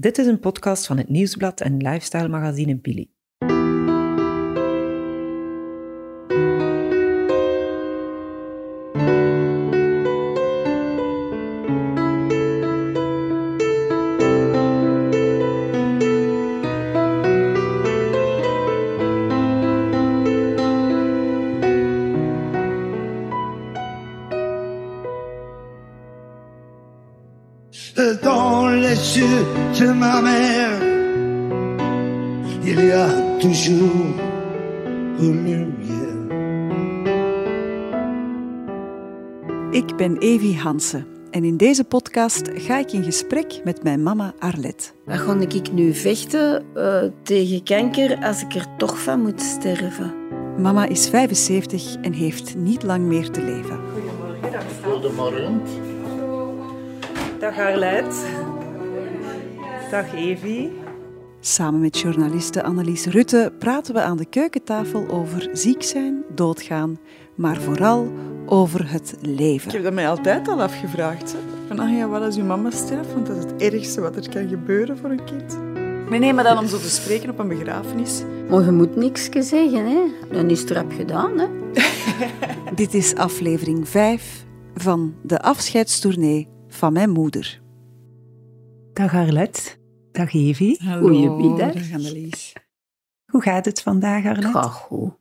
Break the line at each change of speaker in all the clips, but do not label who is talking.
Dit is een podcast van het Nieuwsblad en lifestyle magazine Billy.
Hansen en in deze podcast ga ik in gesprek met mijn mama Arlet.
Ga ik nu vechten eh, tegen kanker als ik er toch van moet sterven.
Mama is 75 en heeft niet lang meer te leven.
Goedemorgen.
Dag Arlet. Dag Evie.
Samen met journaliste Annelies Rutte praten we aan de keukentafel over ziek zijn, doodgaan, maar vooral over het leven.
Ik heb dat mij altijd al afgevraagd. Hè. Van, ah ja, wat als uw mama sterft? Want dat is het ergste wat er kan gebeuren voor een kind. Nee, nee, maar dan om zo te spreken op een begrafenis.
Maar je moet niks zeggen, hè. Dan is het rap gedaan, hè.
Dit is aflevering 5 van de afscheidstournee van mijn moeder.
Dag Arlet. Dag Evie.
Goedemiddag.
Dag Annelies.
Hoe gaat het vandaag, Arlet?
Ga goed.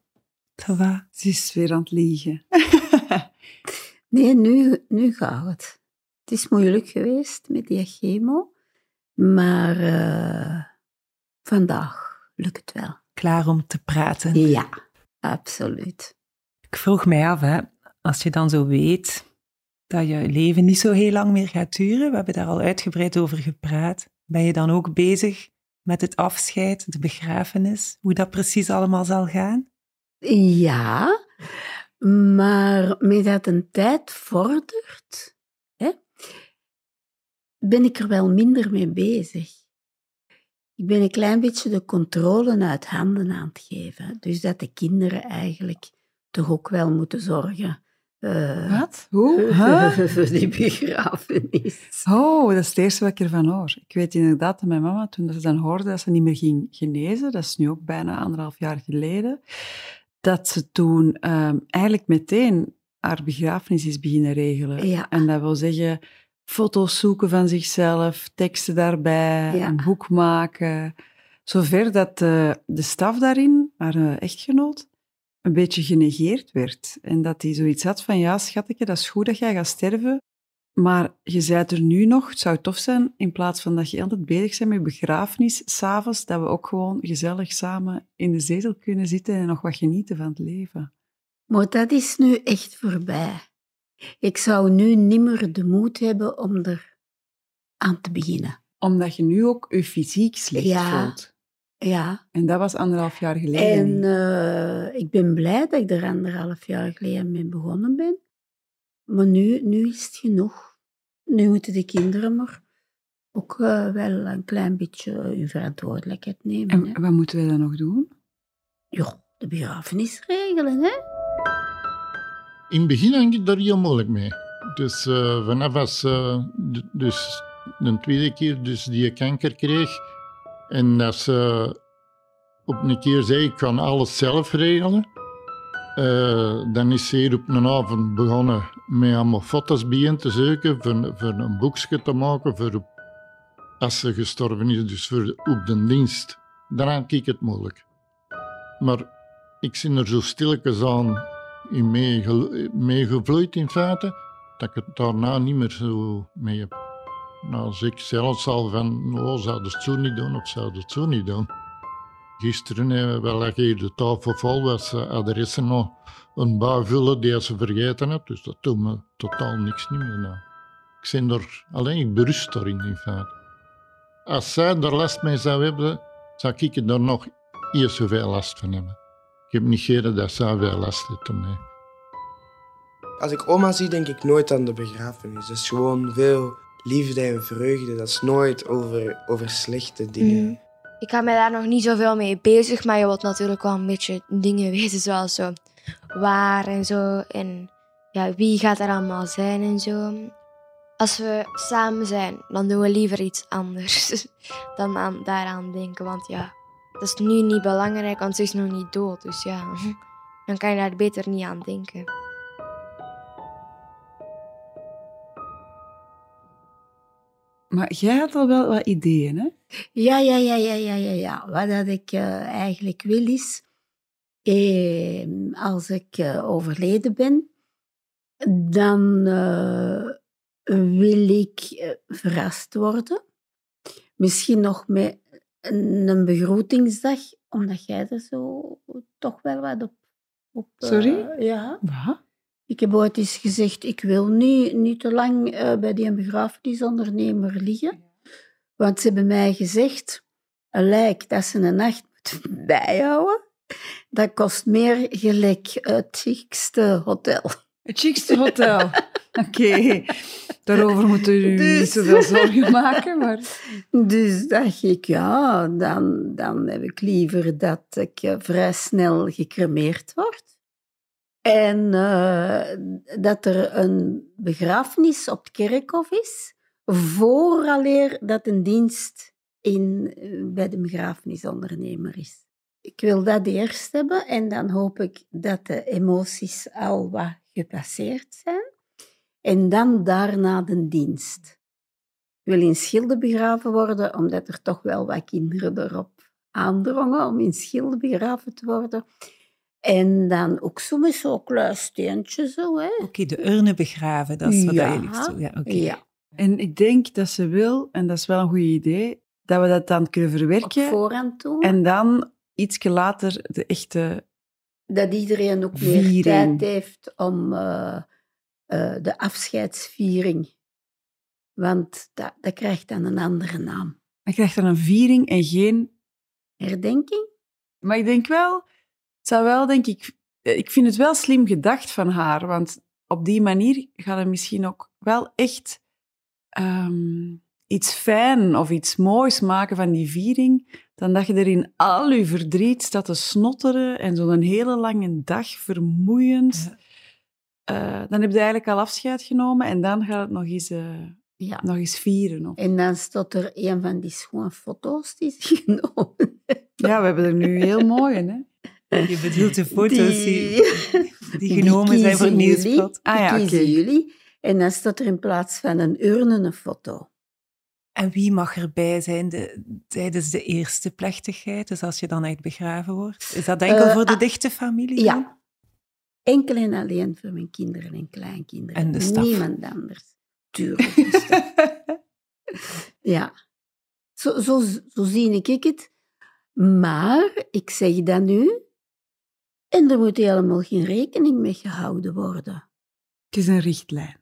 Ze is weer aan het liegen.
Nee, nu, nu gaat het. Het is moeilijk geweest met die chemo. Maar eh, vandaag lukt het wel.
Klaar om te praten.
Ja, absoluut.
Ik vroeg mij af, hè, als je dan zo weet dat je leven niet zo heel lang meer gaat duren, we hebben daar al uitgebreid over gepraat, ben je dan ook bezig met het afscheid, de begrafenis, hoe dat precies allemaal zal gaan?
Ja, maar met dat een tijd vordert, hè, ben ik er wel minder mee bezig. Ik ben een klein beetje de controle uit handen aan het geven. Dus dat de kinderen eigenlijk toch ook wel moeten zorgen. Eh,
Wat? Hoe? Huh?
voor die begrafenis.
Oh, dat is het eerste wat ik ervan hoor. Ik weet inderdaad dat mijn mama, toen ze dan hoorde dat ze niet meer ging genezen, dat is nu ook bijna anderhalf jaar geleden, dat ze toen ehm, eigenlijk meteen haar begrafenis is beginnen regelen.
Ja.
En dat wil zeggen, foto's zoeken van zichzelf, teksten daarbij,
Ja.
een boek maken. Zover dat eh, de staf daarin, haar eh, echtgenoot, een beetje genegeerd werd. En dat hij zoiets had van, ja, schatje, dat is goed dat jij gaat sterven, maar je zei er nu nog, het zou tof zijn, in plaats van dat je altijd bezig bent met begrafenis, s'avonds, dat we ook gewoon gezellig samen in de zetel kunnen zitten en nog wat genieten van het leven.
Maar dat is nu echt voorbij. Ik zou nu nimmer de moed hebben om er aan te beginnen.
Omdat je nu ook je fysiek slecht
Ja.
voelt.
Ja,
En dat was anderhalf jaar geleden.
en eh, ik ben blij dat ik er anderhalf jaar geleden mee begonnen ben. Maar nu, nu is het genoeg. Nu moeten de kinderen maar ook eh, wel een klein beetje hun verantwoordelijkheid nemen. hè.
En wat moeten we dan nog doen?
Ja, de begrafenis regelen, hè?
In het begin ging ik daar heel moeilijk mee. Dus eh, vanaf als dus de tweede keer dus die kanker kreeg en dat ze op een keer zei ik kan alles zelf regelen, eh, dan is ze hier op een avond begonnen met allemaal foto's bij te zoeken voor, een boekje te maken voor als ze gestorven is, dus voor op de dienst. Daaraan keek het moeilijk. Maar ik zit er zo stilletjes aan in meegevloeid in feite, dat ik het daarna niet meer zo mee heb. Als ik zelfs al van, oh, zou het zo niet doen of zou het zo niet doen. Gisteren hebben we lag hier de tafel vol, was ze adressen nog een bui vullen die ze vergeten had, dus dat doet me totaal niks niet meer. Nou. Ik ben er, alleen ik berust daarin in feite. Als zij er last mee zou hebben, zou ik er nog eerst zoveel last van hebben. Ik heb niet geren dat zij veel last heeft ermee.
Als ik oma zie, denk ik nooit aan de begrafenis. Dat is gewoon veel liefde en vreugde. Dat is nooit over, over slechte dingen.
Mhm. Ik ga mij daar nog niet zoveel mee bezig, maar je wilt natuurlijk wel een beetje dingen weten, zoals zo waar en zo. En ja, wie gaat er allemaal zijn en zo. Als we samen zijn, dan doen we liever iets anders dan aan, daaraan denken. Want ja, dat is nu niet belangrijk, want ze is nog niet dood. Dus ja, dan kan je daar beter niet aan denken.
Maar jij had al wel wat ideeën, hè?
Ja, ja, ja, ja, ja, ja. ja. Wat dat ik eh, eigenlijk wil is, eh, als ik eh, overleden ben, dan eh, wil ik verrast worden. Misschien nog met een, begroetingsdag, omdat jij er zo toch wel wat op... op
Sorry?
ja.
Wat?
Ik heb ooit eens gezegd, ik wil niet, niet te lang eh, bij die begrafenisondernemer liggen. Want ze hebben mij gezegd, een lijk dat ze een nacht moet bijhouden, dat kost meer gelijk het chicste hotel.
Het chicste hotel. Oké, daarover moeten u
Dus-
niet zoveel zorgen maken, maar...
Dus dacht ik, ja, dan, dan heb ik liever dat ik eh, vrij snel gecremeerd word. En eh, dat er een begrafenis op het kerkhof is, vooraleer dat een dienst in, eh, bij de begrafenisondernemer is. Ik wil dat eerst hebben en dan hoop ik dat de emoties al wat gepasseerd zijn. En dan daarna de dienst. Ik wil in Schilde begraven worden, omdat er toch wel wat kinderen erop aandrongen om in Schilde begraven te worden. En dan ook zo met zo'n klein steentje zo, hè.
Oké, de urne begraven, dat is wat
Ja.
je liefst doet. Ja, oké.
Ja,
En ik denk dat ze wil, en dat is wel een goed idee, dat we dat dan kunnen
op
verwerken
voorhand doen.
en dan iets later de echte...
dat iedereen ook meer
Viering.
tijd heeft om eh, eh, de afscheidsviering. Want dat, dat krijgt dan een andere naam.
Dan krijgt dan een viering en geen...
Herdenking?
Maar ik denk wel, zou wel, denk ik... Ik vind het wel slim gedacht van haar, want op die manier gaat het misschien ook wel echt ehm, iets fijn of iets moois maken van die viering, dan dat je er in al je verdriet staat te snotteren en zo'n hele lange dag vermoeiend.
Ja.
Eh, dan heb je eigenlijk al afscheid genomen en dan gaat het nog eens, eh,
Ja.
nog eens vieren. Of...
En dan staat er een van die schone foto's die ze genomen
Ja, we hebben er nu heel mooie, hè?
Je bedoelt de foto's die, die
die
genomen zijn voor het nieuwsblad.
Ah ja,
Die kiezen jullie. En dan staat er in plaats van een urne een foto.
En wie mag erbij zijn de, tijdens de eerste plechtigheid? Dus als je dan echt begraven wordt? Is dat enkel
Eh,
voor de
ah,
dichte familie? dan?
Ja. Enkel en alleen voor mijn kinderen en kleinkinderen.
En de staf.
Niemand anders. Tuurlijk. ja. Zo, zo, zo zie ik het. Maar, ik zeg dat nu, en er moet helemaal geen rekening mee gehouden worden.
Het is een richtlijn.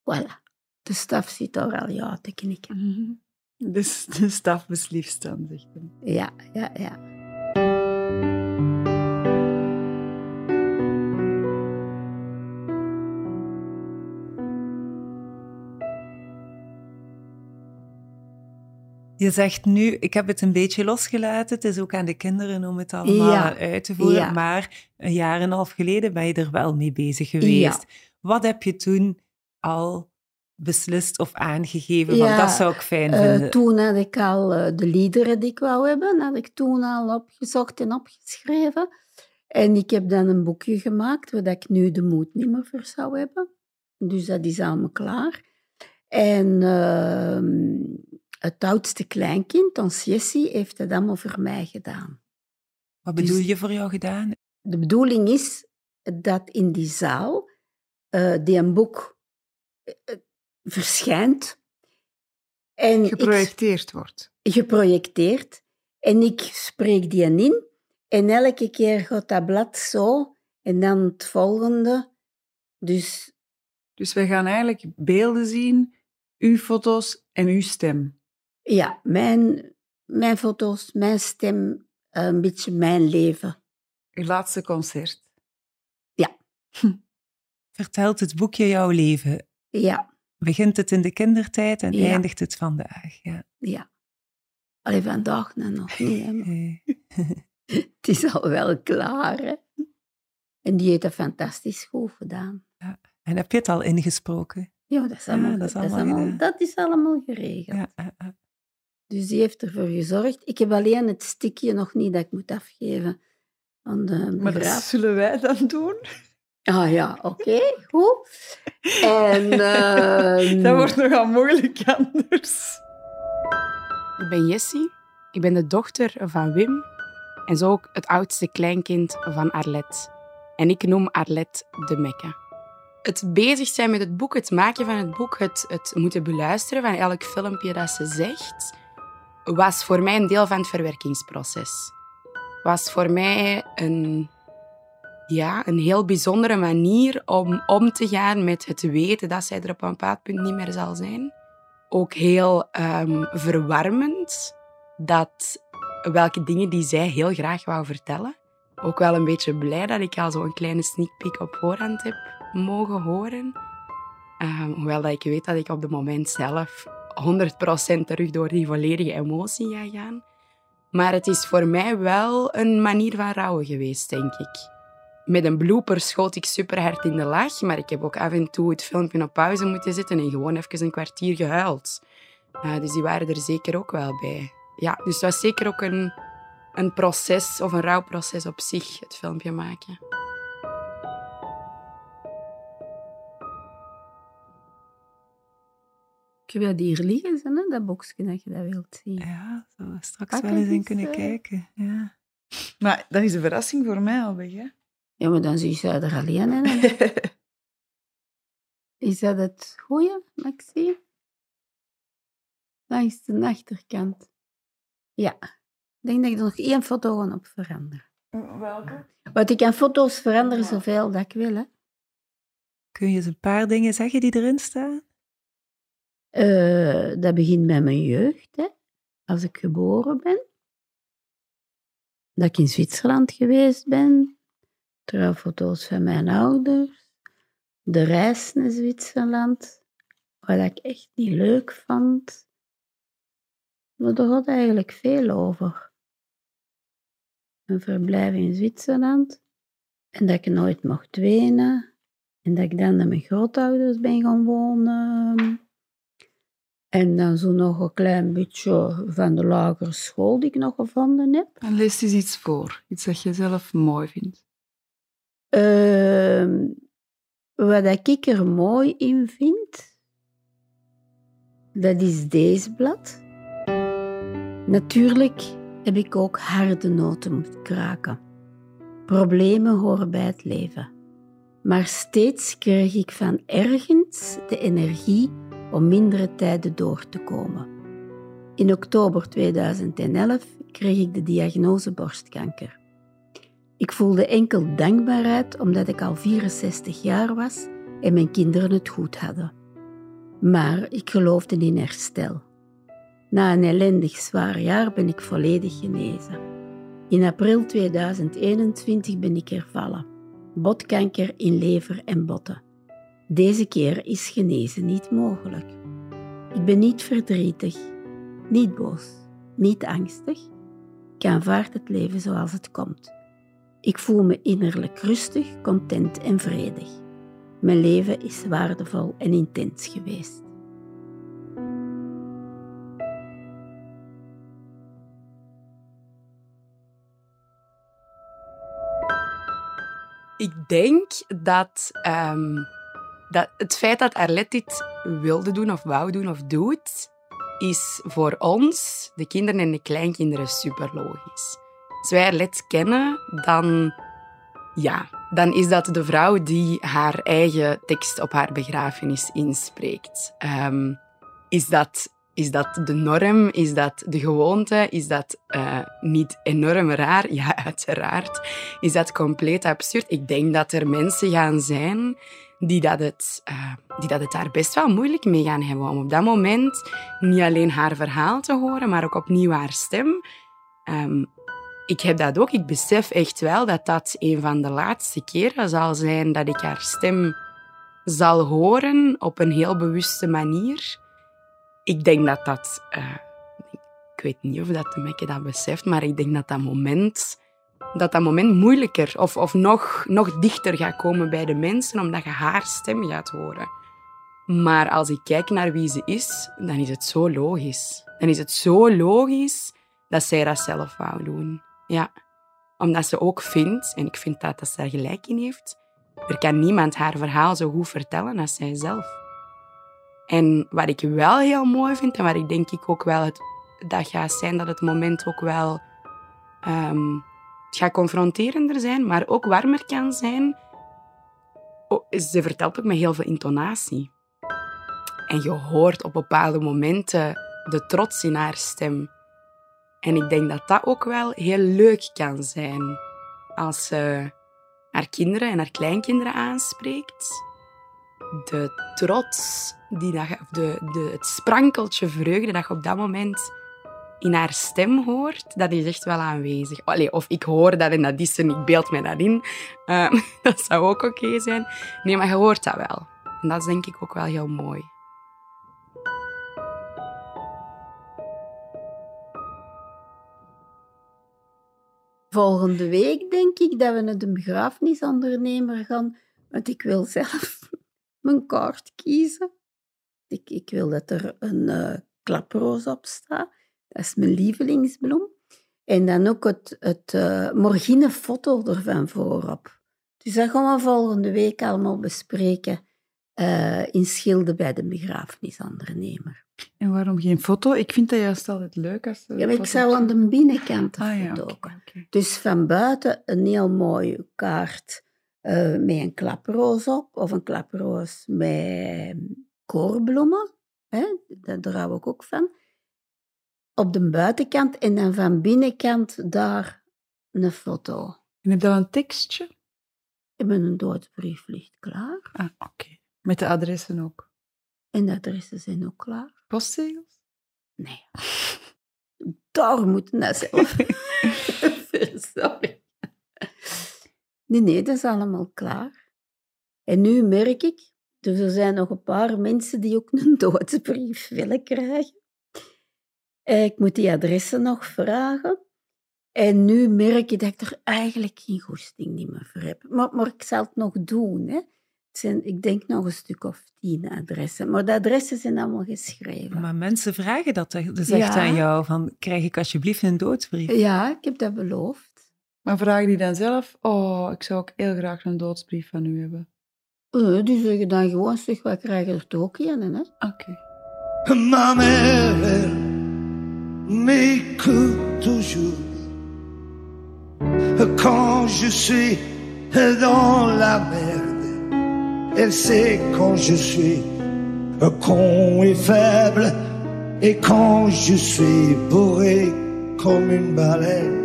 Voilà. De staf zit daar al ja te knikken.
Dus de staf beslist dan, zegt hem.
Ja, ja, ja.
Je zegt nu, ik heb het een beetje losgelaten. Het is ook aan de kinderen om het allemaal
Ja.
uit te voeren.
Ja.
Maar een jaar en een half geleden ben je er wel mee bezig geweest. Wat heb je toen al beslist of aangegeven? Want dat zou ik fijn
Eh,
vinden.
toen had ik al eh, de liederen die ik wou hebben, had ik toen al opgezocht en opgeschreven. En ik heb dan een boekje gemaakt, waar ik nu de moed niet meer voor zou hebben. Dus dat is allemaal klaar. En ehm, het oudste kleinkind, ons Jessie, heeft het allemaal voor mij gedaan.
Wat bedoel
dus-
je voor jou gedaan?
De bedoeling is dat in die zaal eh, die een boek eh, verschijnt. En ik-
Geprojecteerd wordt.
geprojecteerd. En ik spreek die in. En elke keer gaat dat blad zo. En dan het volgende. Dus
Dus wij gaan eigenlijk beelden zien, uw foto's en uw stem.
Ja, mijn, mijn foto's, mijn stem, een beetje mijn leven.
Uw laatste concert.
Vertelt het boekje jouw leven?
Ja,
Begint het in de kindertijd en
Ja.
eindigt het vandaag? Ja.
ja. Alleen vandaag nou nog niet. hè,
Eh,
Het is al wel klaar. Hè? En die heeft dat fantastisch goed gedaan.
En heb je het al ingesproken?
Ja, dat is allemaal,
Ja,
dat is allemaal, dat is allemaal geregeld.
Ja, ja, ja.
Dus die heeft ervoor gezorgd. Ik heb alleen het stikje nog niet dat ik moet afgeven aan de
Maar dat zullen wij dan doen.
Ah ja, oké, goed. En... ehm,
Dat wordt nogal moeilijk anders.
Ik ben Jessie. Ik ben de dochter van Wim en zo ook het oudste kleinkind van Arlette. En ik noem Arlette de Mekke. Het bezig zijn met het boek, het maken van het boek, het, het moeten beluisteren van elk filmpje dat ze zegt, was voor mij een deel van het verwerkingsproces. Was voor mij een, ja, een heel bijzondere manier om om te gaan met het weten dat zij er op een bepaald punt niet meer zal zijn ook heel ehm, verwarmend dat welke dingen die zij heel graag wou vertellen. Ook wel een beetje blij dat ik al zo'n kleine sneak peek op voorhand heb mogen horen. Ehm, hoewel dat ik weet dat ik op het moment zelf 100% terug door die volledige emotie ga gaan. Maar het is voor mij wel een manier van rouwen geweest, denk ik. Met een blooper schoot ik super hard in de lach, maar ik heb ook af en toe het filmpje op pauze moeten zetten en gewoon even een kwartier gehuild. Uh, dus die waren er zeker ook wel bij. Ja, dus het was zeker ook een, een proces of een rouwproces op zich, het filmpje maken.
Ik heb dat hier liggen, zo, hè, dat boekje, dat je dat wilt zien.
Ja, zo straks
Pak
wel eens in kunnen
eh.
kijken. Ja.
Maar dat is een verrassing voor mij al weg, hè?
Ja, maar dan zie je er alleen in. Is dat het goeie, Maxi? Langs de achterkant. Ja. Ik denk dat ik er nog één foto gewoon op verander.
Welke?
Want ik kan foto's veranderen zoveel dat ik wil. Hè.
Kun je eens een paar dingen zeggen die erin staan?
Eh, dat begint met mijn jeugd, hè. als ik geboren ben. Dat ik in Zwitserland geweest ben. Trouwfoto's van mijn ouders. De reis naar Zwitserland, wat ik echt niet leuk vond. Maar daar gaat eigenlijk veel over. Een verblijf in Zwitserland. En dat ik nooit mocht wenen. En dat ik dan naar mijn grootouders ben gaan wonen. En dan zo nog een klein beetje van de lagere school die ik nog gevonden heb.
En lees eens iets voor. Iets dat je zelf mooi vindt.
Ehm, wat ik er mooi in vind, dat is deze blad. Natuurlijk heb ik ook harde noten moeten kraken. Problemen horen bij het leven. Maar steeds kreeg ik van ergens de energie om mindere tijden door te komen. In oktober 2011 kreeg ik de diagnose borstkanker. Ik voelde enkel dankbaarheid omdat ik al 64 jaar was en mijn kinderen het goed hadden. Maar ik geloofde in herstel. Na een ellendig zwaar jaar ben ik volledig genezen. In april 2021 ben ik hervallen. Botkanker in lever en botten. Deze keer is genezen niet mogelijk. Ik ben niet verdrietig, niet boos, niet angstig. Ik aanvaard het leven zoals het komt. Ik voel me innerlijk rustig, content en vredig. Mijn leven is waardevol en intens geweest.
Ik denk dat, ehm, dat het feit dat Arlette dit wilde doen of wou doen of doet, is voor ons, de kinderen en de kleinkinderen, super logisch. Als wij Arlette kennen, dan, ja, dan is dat de vrouw die haar eigen tekst op haar begrafenis inspreekt. Ehm, is dat is dat de norm? Is dat de gewoonte? Is dat eh, niet enorm raar? Ja, uiteraard. Is dat compleet absurd? Ik denk dat er mensen gaan zijn die dat, het, eh, die dat het daar best wel moeilijk mee gaan hebben. Om op dat moment niet alleen haar verhaal te horen, maar ook opnieuw haar stem. Ehm, ik heb dat ook. Ik besef echt wel dat dat een van de laatste keren zal zijn dat ik haar stem zal horen op een heel bewuste manier ik denk dat dat... eh, ik weet niet of dat de Mekke dat beseft, maar ik denk dat dat moment, dat dat moment moeilijker of, of nog, nog dichter gaat komen bij de mensen, omdat je haar stem gaat horen. Maar als ik kijk naar wie ze is, dan is het zo logisch. Dan is het zo logisch dat zij dat zelf wou doen. Ja. Omdat ze ook vindt, en ik vind dat, dat ze daar gelijk in heeft, er kan niemand haar verhaal zo goed vertellen als zij zelf. En wat ik wel heel mooi vind, en wat ik denk ik ook wel het, dat gaat zijn dat het moment ook wel ehm, het gaat confronterender zijn, maar ook warmer kan zijn. Oh, ze vertelt ook met heel veel intonatie. En je hoort op bepaalde momenten de trots in haar stem. En ik denk dat dat ook wel heel leuk kan zijn als ze haar kinderen en haar kleinkinderen aanspreekt. De trots, die dat, de, de, het sprankeltje vreugde dat je op dat moment in haar stem hoort, dat is echt wel aanwezig. Allee, of ik hoor dat en dat is en ik beeld mij dat in. Uh, dat zou ook oké zijn. Nee, maar je hoort dat wel. En dat is denk ik ook wel heel mooi.
Volgende week denk ik dat we naar de begrafenisondernemer gaan, want ik wil zelf mijn kaart kiezen. Ik, ik wil dat er een uh, klaproos op staat. Dat is mijn lievelingsbloem. En dan ook het, het uh, morgine foto ervan voorop. Dus dat gaan we volgende week allemaal bespreken uh, in Schilde bij de begrafenisondernemer.
En waarom geen foto? Ik vind dat juist altijd leuk. Als
ja, ik zou aan de binnenkant ah, foto. Ja, okay, okay. Dus van buiten een heel mooie kaart uh, met een klaproos op, of een klaproos met koorbloemen. Hè? Daar hou ik ook van. Op de buitenkant en dan van binnenkant daar een foto.
En heb je dan een tekstje?
Ik ben een doodsbrief ligt klaar.
Ah, oké. Met de adressen ook?
En de adressen zijn ook klaar.
Postzegels?
Nee. Daar moet naar zelf. Sorry. Nee, nee, dat is allemaal klaar. En nu merk ik, dus er zijn nog een paar mensen die ook een doodsbrief willen krijgen. Eh, ik moet die adressen nog vragen. En nu merk ik dat ik er eigenlijk geen goesting niet meer voor heb. Maar, maar ik zal het nog doen. Hè. Het zijn, ik denk nog een stuk of tien adressen. Maar de adressen zijn allemaal geschreven.
Maar mensen vragen dat zegt ja. aan jou, van krijg ik alsjeblieft een doodsbrief?
Ja, ik heb dat beloofd.
Maar vragen die dan zelf, oh, ik zou ook heel graag een doodsbrief van u hebben?
Uh, die zeggen dan gewoon, zeg, wij krijgen er toch een, hè?
Oké. Okay.
Ma mère m'écoute toujours quand je suis dans la merde. Elle sait quand je suis con et faible et quand je suis bourré comme une baleine.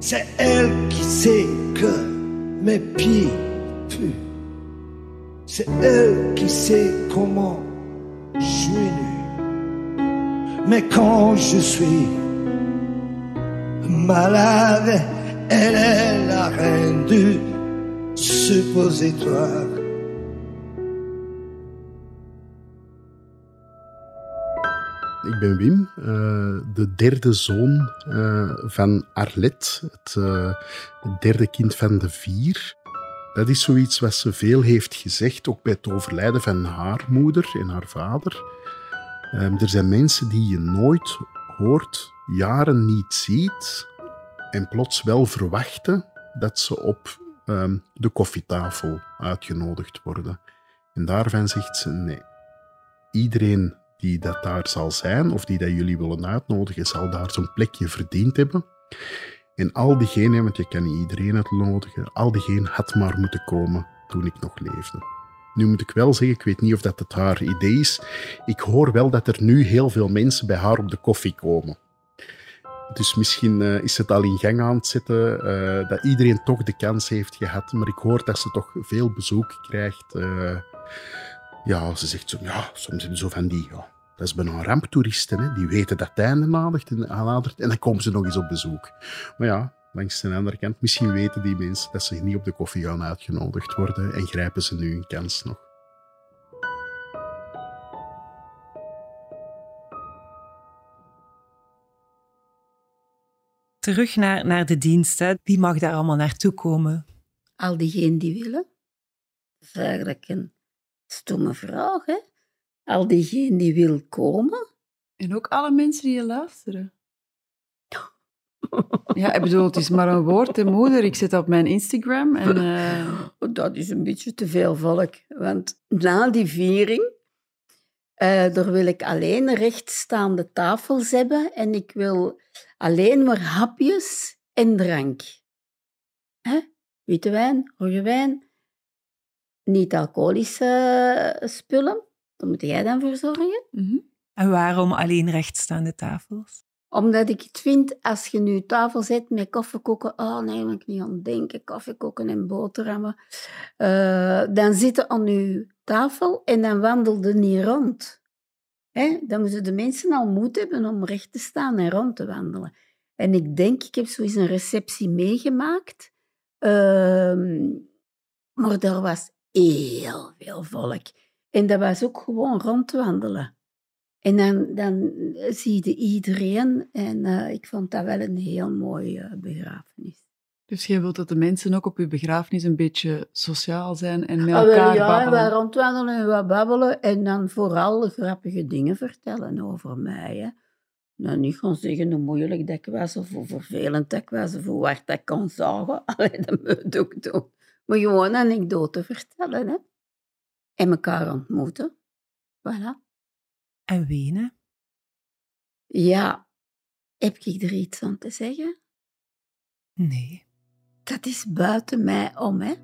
C'est elle qui sait que mes pieds puent. C'est elle qui sait comment je suis. Mais quand je suis malade, elle est la reine du suppositoire.
Ik ben Wim, uh, de derde zoon uh, van Arlet, het, uh, het, derde kind van de vier. Dat is zoiets wat ze veel heeft gezegd, ook bij het overlijden van haar moeder en haar vader. Um, er zijn mensen die je nooit hoort, jaren niet ziet, en plots wel verwachten dat ze op um, de koffietafel uitgenodigd worden. En daarvan zegt ze nee. Iedereen die dat daar zal zijn, of die dat jullie willen uitnodigen, zal daar zo'n plekje verdiend hebben. En al diegenen, want je kan niet iedereen uitnodigen, al diegenen had maar moeten komen toen ik nog leefde. Nu moet ik wel zeggen, ik weet niet of dat het haar idee is. Ik hoor wel dat er nu heel veel mensen bij haar op de koffie komen. Dus misschien uh, is het al in gang aan het zetten, uh, dat iedereen toch de kans heeft gehad. Maar ik hoor dat ze toch veel bezoek krijgt. Uh, ja, ze zegt zo, ja, soms hebben zo van die, ja, dat is bijna ramptoeristen, hè. die weten dat het einde en, nadert en dan komen ze nog eens op bezoek. Maar ja, langs de andere kant, misschien weten die mensen dat ze niet op de koffie gaan uitgenodigd worden en grijpen ze nu een kans nog.
Terug naar, naar de dienst, wie mag daar allemaal naartoe komen?
Al diegenen die willen. Dat is eigenlijk een Stomme vraag, hè? Al diegenen die wil komen.
En ook alle mensen die je luisteren. Ja, ik bedoel, het is maar een woord, hè, moeder. Ik zit op mijn Instagram en... eh,
Dat is een beetje te veel volk. Want na die viering, eh daar wil ik alleen rechtstaande tafels hebben en ik wil alleen maar hapjes en drank. Hè? Witte wijn, rode wijn, niet alcoholische eh, spullen. Daar moet jij dan voor zorgen.
mhm.
En waarom alleen rechtstaande tafels?
Omdat ik het vind, als je nu tafel zet met koffiekoeken, oh nee, ik niet aan denken, koffiekoeken en boterhammen. Eh, dan zitten aan je tafel en dan wandelde niet rond. Hè? Dan moeten de mensen al moed hebben om recht te staan en rond te wandelen. En ik denk, ik heb zo eens een receptie meegemaakt, ehm, maar er was heel veel volk. En dat was ook gewoon rondwandelen. En dan, dan zie je iedereen. En eh, ik vond dat wel een heel mooie begrafenis.
Dus jij wilt dat de mensen ook op je begrafenis een beetje sociaal zijn en met
Ah,
elkaar
ja,
babbelen?
rondwandelen en wat babbelen. En dan vooral grappige dingen vertellen over mij. Hè. Nou, niet gaan zeggen hoe moeilijk dat ik was, of hoe vervelend dat ik was, of hoe hard dat ik kon zagen. Allee, dat moet je ook doen. Maar gewoon anekdoten vertellen. Hè. En elkaar ontmoeten. Voilà.
En wenen?
Ja, heb ik er iets aan te zeggen?
Nee.
Dat is buiten mij om, hè?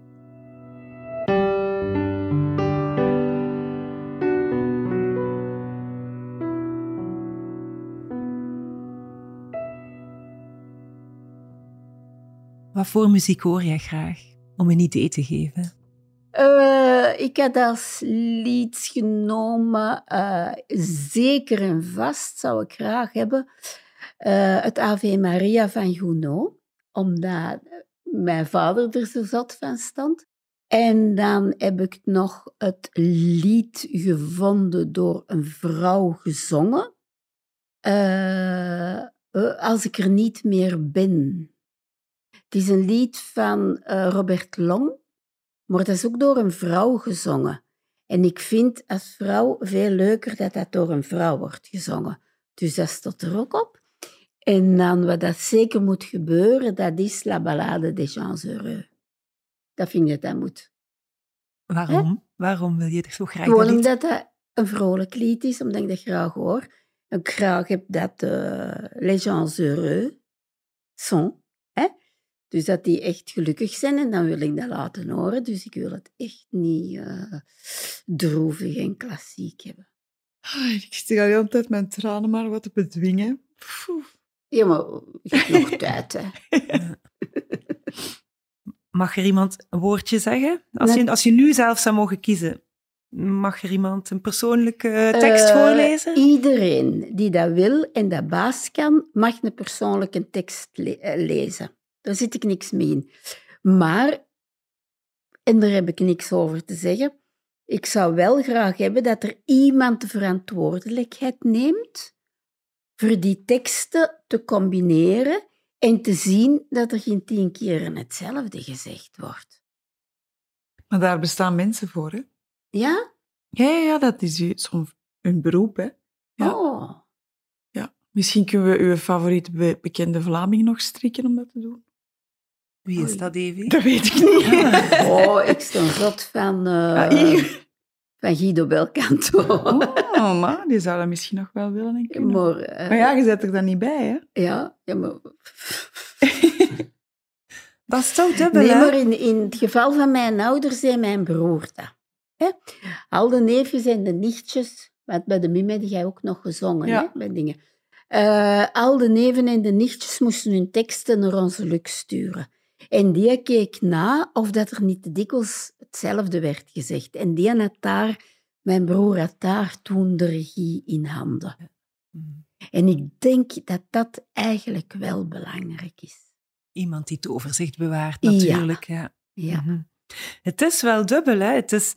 Wat voor muziek hoor jij graag? Om een idee te geven.
Eh, ik had als lied genomen, eh, zeker en vast zou ik graag hebben, eh, het Ave Maria van Gounod, omdat mijn vader er zo zat van stond. En dan heb ik nog het lied gevonden door een vrouw gezongen, Als ik er niet meer ben. Het is een lied van Robert Long. Maar dat is ook door een vrouw gezongen. En ik vind als vrouw veel leuker dat dat door een vrouw wordt gezongen. Dus dat staat er ook op. En dan wat dat zeker moet gebeuren, dat is La Ballade des gens heureux. Dat vind ik dat dat moet.
Waarom? Waarom wil je er zo graag
Gewoon omdat dat een vrolijk lied is, omdat ik dat graag hoor. En ik graag heb dat eh, les gens heureux sont. Hè? Dus dat die echt gelukkig zijn en dan wil ik dat laten horen. Dus ik wil het echt niet eh, droevig en klassiek hebben.
Ah, Ik zit al de hele tijd mijn tranen maar wat te bedwingen. Poeh.
Ja, maar je hebt nog tijd, hè.
Mag er iemand een woordje zeggen? Als je, als je nu zelf zou mogen kiezen, mag er iemand een persoonlijke tekst
Eh,
voorlezen?
Iedereen die dat wil en dat baas kan, mag een persoonlijke tekst le- eh, lezen. Daar zit ik niks mee in. Maar, en daar heb ik niks over te zeggen, ik zou wel graag hebben dat er iemand de verantwoordelijkheid neemt voor die teksten te combineren en te zien dat er geen tien keer hetzelfde gezegd wordt.
Maar daar bestaan mensen voor, hè?
Ja?
Ja, ja, dat is zo'n een beroep, hè? Ja.
Oh.
ja. Misschien kunnen we uw favoriete be- bekende Vlaming nog strikken om dat te doen.
Wie is
Oei.
dat, Evie?
Dat weet ik niet.
Oh, ik sta zot van,
Ah, hier.
van Guido Belcanto.
Oh, maar die zou dat misschien nog wel willen.
Maar, eh,
Maar ja, je zet er dan niet bij, hè?
ja, ja, maar...
Dat is zo dubbel,
Nee,
hè?
maar in, in het geval van mijn ouders en mijn broer dat. Hè? Al de neefjes en de nichtjes, want bij de Mim heb jij ook nog gezongen,
Ja.
hè, bij dingen. Eh, al de neven en de nichtjes moesten hun teksten naar onze Lux sturen. En die keek na of dat er niet te dikwijls hetzelfde werd gezegd. En die had daar, mijn broer had daar toen de regie in handen. En ik denk dat dat eigenlijk wel belangrijk is.
Iemand die het overzicht bewaart,
Ja.
natuurlijk. Ja.
Ja.
Mhm. Het is wel dubbel, hè? Het is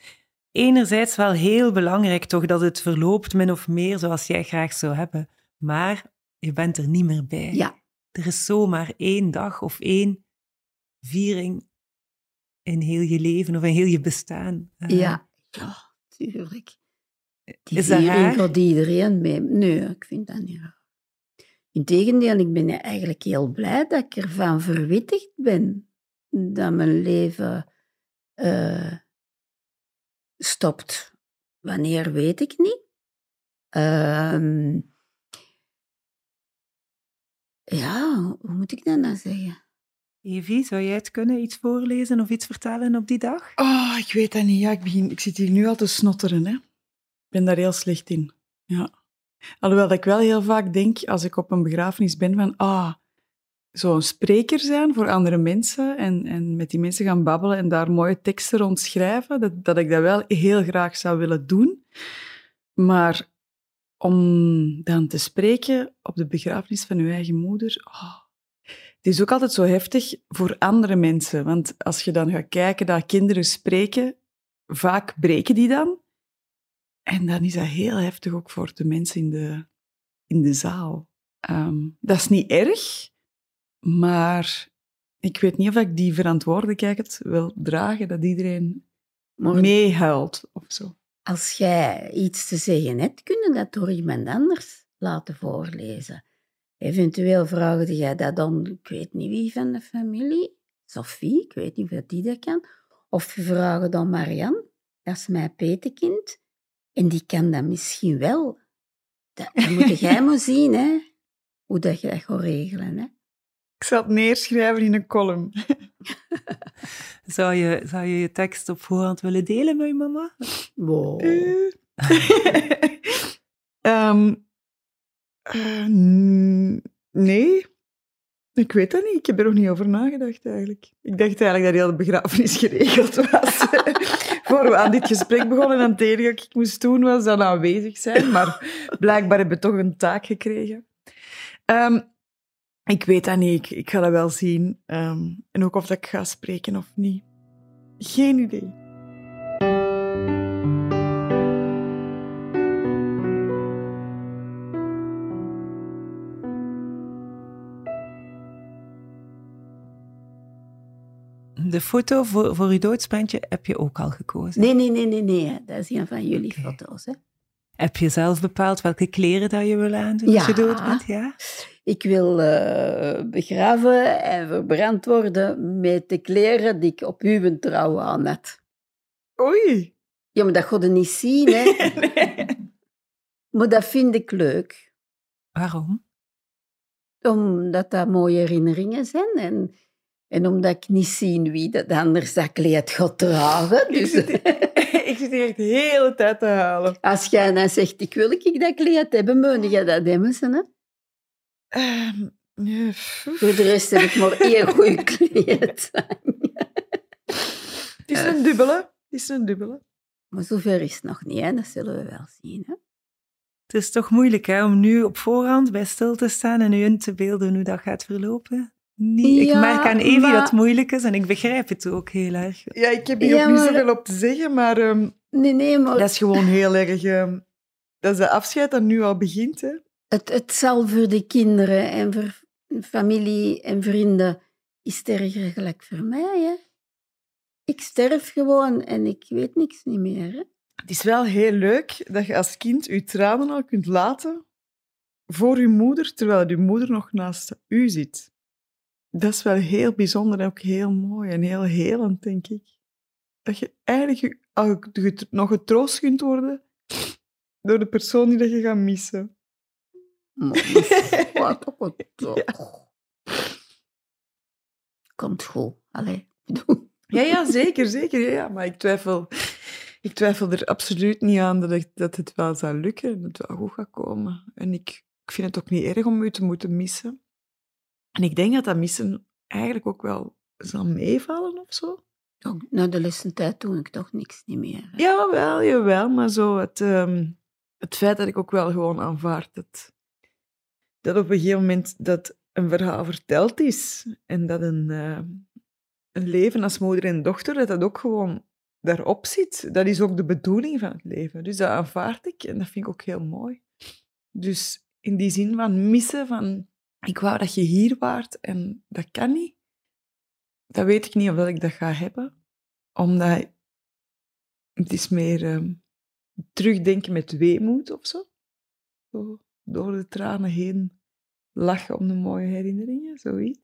enerzijds wel heel belangrijk toch dat het verloopt min of meer zoals jij graag zou hebben. Maar je bent er niet meer bij.
Ja.
Er is zomaar één dag of één viering in heel je leven of in heel je bestaan. Eh,
Ja. ja, tuurlijk. Die
Is dat
viering
raar?
gaat iedereen mee. Nee, ik vind dat niet raar. Integendeel, ik ben eigenlijk heel blij dat ik ervan verwittigd ben dat mijn leven eh, stopt. Wanneer weet ik niet. Ehm, ja, hoe moet ik dat nou zeggen?
Evie, zou jij het kunnen, iets voorlezen of iets vertellen op die dag?
Oh, ik weet dat niet. Ja, ik, begin, ik zit hier nu al te snotteren. Hè. Ik ben daar heel slecht in. Ja. Alhoewel dat ik wel heel vaak denk, als ik op een begrafenis ben, van ah, zo'n spreker zijn voor andere mensen en, en met die mensen gaan babbelen en daar mooie teksten rond schrijven, dat, dat ik dat wel heel graag zou willen doen. Maar om dan te spreken op de begrafenis van uw eigen moeder, oh, het is ook altijd zo heftig voor andere mensen. Want als je dan gaat kijken dat kinderen spreken, vaak breken die dan. En dan is dat heel heftig ook voor de mensen in de, in de zaal. Ehm, dat is niet erg, maar ik weet niet of ik die verantwoordelijkheid wil dragen dat iedereen meehuilt of zo.
als jij iets te zeggen hebt, kun je dat door iemand anders laten voorlezen. Eventueel vraagde jij dat dan, ik weet niet wie van de familie, Sophie, ik weet niet of die dat kan. Of je vraagt dan Marianne, dat is mijn petekind. En die kan dat misschien wel. Dat, dat moet jij maar zien, hè. Hoe dat je dat gaat regelen, hè.
Ik zal het neerschrijven in een column.
Zou je, zou je je tekst op voorhand willen delen met je mama?
Wow.
Ehm, eh, n- nee, ik weet dat niet. Ik heb er nog niet over nagedacht eigenlijk. Ik dacht eigenlijk dat heel de begrafenis geregeld was. Voor we aan dit gesprek begonnen en het enige ik moest doen was aanwezig zijn. Maar blijkbaar hebben we toch een taak gekregen. Ehm, ik weet dat niet. Ik, ik ga dat wel zien. Ehm, en ook of dat ik ga spreken of niet. Geen idee.
De foto voor, voor uw doodsbandje heb je ook al gekozen.
Nee, nee, nee, nee, nee. Dat is een van jullie foto's, hè.
Heb je zelf bepaald welke kleren dat je wil aandoen als je
Ja.
dood bent? Ja.
Ik wil eh, begraven en verbrand worden met de kleren die ik op uw trouw aan had.
Oei.
Ja, maar dat je niet zien, hè. Maar dat vind ik leuk.
Waarom?
Omdat dat mooie herinneringen zijn. En, en omdat ik niet zie wie dat anders dat kleed gaat dragen.
Ik
Dus
zit, ik zit hier echt de hele tijd te halen.
als jij dan zegt, ik wil ik dat kleed hebben, moet je dat hebben, hè.
Ehm.
Voor de rest heb ik maar één goed kleed.
Het is een dubbele. Het is een dubbele.
Maar zover is het nog niet, hè. Dat zullen we wel zien, hè.
Het is toch moeilijk hè, om nu op voorhand bij stil te staan en u in te beelden hoe dat gaat verlopen? Niet. ik merk aan Evie
maar-
dat het moeilijk is en ik begrijp het ook heel erg.
Ja, ik heb hier
Ja,
ook niet zoveel op te zeggen, maar ehm,
Nee, nee, maar
dat is gewoon heel erg... ehm, dat is de afscheid dat nu al begint. Hè.
het, het zal voor de kinderen en voor familie en vrienden is het erger gelijk voor mij, hè. Ik sterf gewoon en ik weet niks niet meer, hè.
Het is wel heel leuk dat je als kind je tranen al kunt laten voor je moeder, terwijl je moeder nog naast u zit. Dat is wel heel bijzonder en ook heel mooi en heel helend, denk ik. Dat je eigenlijk je- nog getroost kunt worden door de persoon die dat je gaat missen.
Wat, wat, wat. Komt goed. Allee, doe.
Ja, ja, zeker, zeker. Ja, ja. Maar ik twijfel, ik twijfel er absoluut niet aan dat, ik, dat het wel zal lukken en dat het wel goed gaat komen. En ik, ik vind het ook niet erg om u te moeten missen. En ik denk dat dat missen eigenlijk ook wel zal meevallen of zo.
Toch, Na de lessentijd doe ik toch niks niet meer. hè.
Jawel, jawel, maar zo het, ehm, het feit dat ik ook wel gewoon aanvaard dat, dat op een gegeven moment dat een verhaal verteld is en dat een, ehm, een leven als moeder en dochter, dat dat ook gewoon daarop zit. Dat is ook de bedoeling van het leven. Dus dat aanvaard ik en dat vind ik ook heel mooi. Dus in die zin van missen van, ik wou dat je hier waart en dat kan niet. Dat weet ik niet of ik dat ga hebben. Omdat het is meer... ehm, terugdenken met weemoed of zo. zo. Door de tranen heen lachen om de mooie herinneringen, zoiets.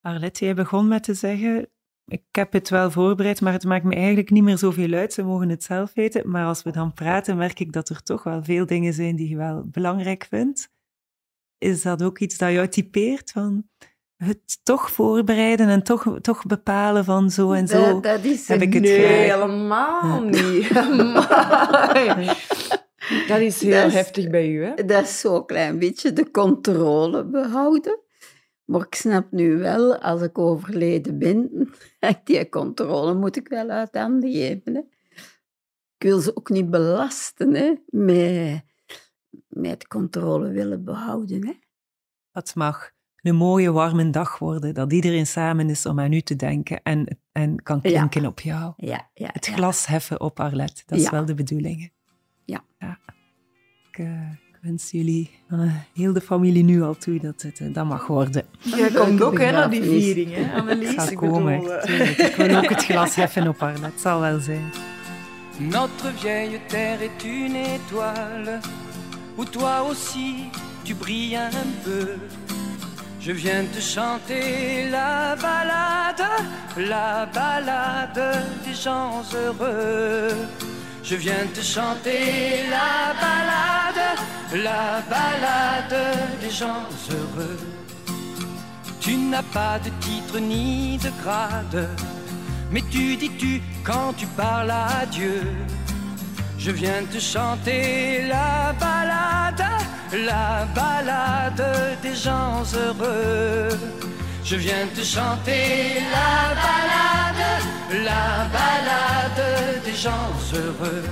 Arlette, jij begon met te zeggen, ik heb het wel voorbereid, maar het maakt me eigenlijk niet meer zoveel uit. Ze mogen het zelf weten. Maar als we dan praten, merk ik dat er toch wel veel dingen zijn die je wel belangrijk vindt. Is dat ook iets dat jou typeert? Van het toch voorbereiden en toch, toch bepalen van zo en zo.
Dat, dat is
heb ik het
nee,
graag.
helemaal niet. Dat is heel
Dat is-
heftig bij u, hè?
Dat is zo'n klein beetje de controle behouden. Maar ik snap nu wel, als ik overleden ben, die controle moet ik wel uit handen geven. Hè. Ik wil ze ook niet belasten hè, met, met controle willen behouden. Hè.
Dat mag een mooie, warme dag worden, dat iedereen samen is om aan u te denken en, en kan
Ja.
klinken op jou.
Ja, ja,
Het
ja.
glas heffen op Arlette, dat is wel de bedoeling.
Ja.
Ik, eh, ik wens jullie, eh, heel de familie nu al toe, dat het eh, dat mag worden.
Jij komt ook hè, naar die viering, hè, Annelies?
Gaat
Ik
komen,
bedoel.
Ik wil ook het glas heffen op Arlette, het zal wel zijn.
Notre vieille terre est une étoile où toi aussi tu brilles un peu. Je viens te chanter la balade, la balade des gens heureux. Je viens te chanter la balade, la balade des gens heureux. Tu n'as pas de titre ni de grade, mais tu dis tu quand tu parles à Dieu. Je viens te chanter la balade, la balade des gens heureux. Je viens te chanter la balade, la balade des gens heureux.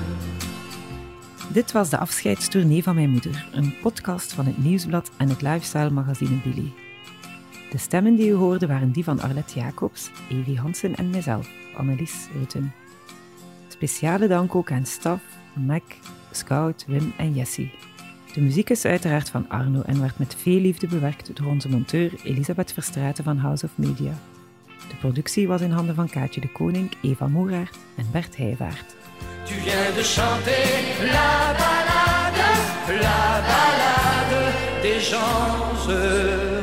Dit was de afscheidstournee van mijn moeder, een podcast van het Nieuwsblad en het lifestyle magazine Billy. De stemmen die u hoorde waren die van Arlette Jacobs, Evie Hansen en mijzelf, Annelies Rutten. Speciale dank ook aan Staf, Mac, Scout, Wim en Jessie. De muziek is uiteraard van Arno en werd met veel liefde bewerkt door onze monteur Elisabeth Verstraeten van House of Media. De productie was in handen van Kaatje de Koning, Eva Moeraert en Bert Heijvaart.
Tu de chanter la balade, la balade des gens heureux.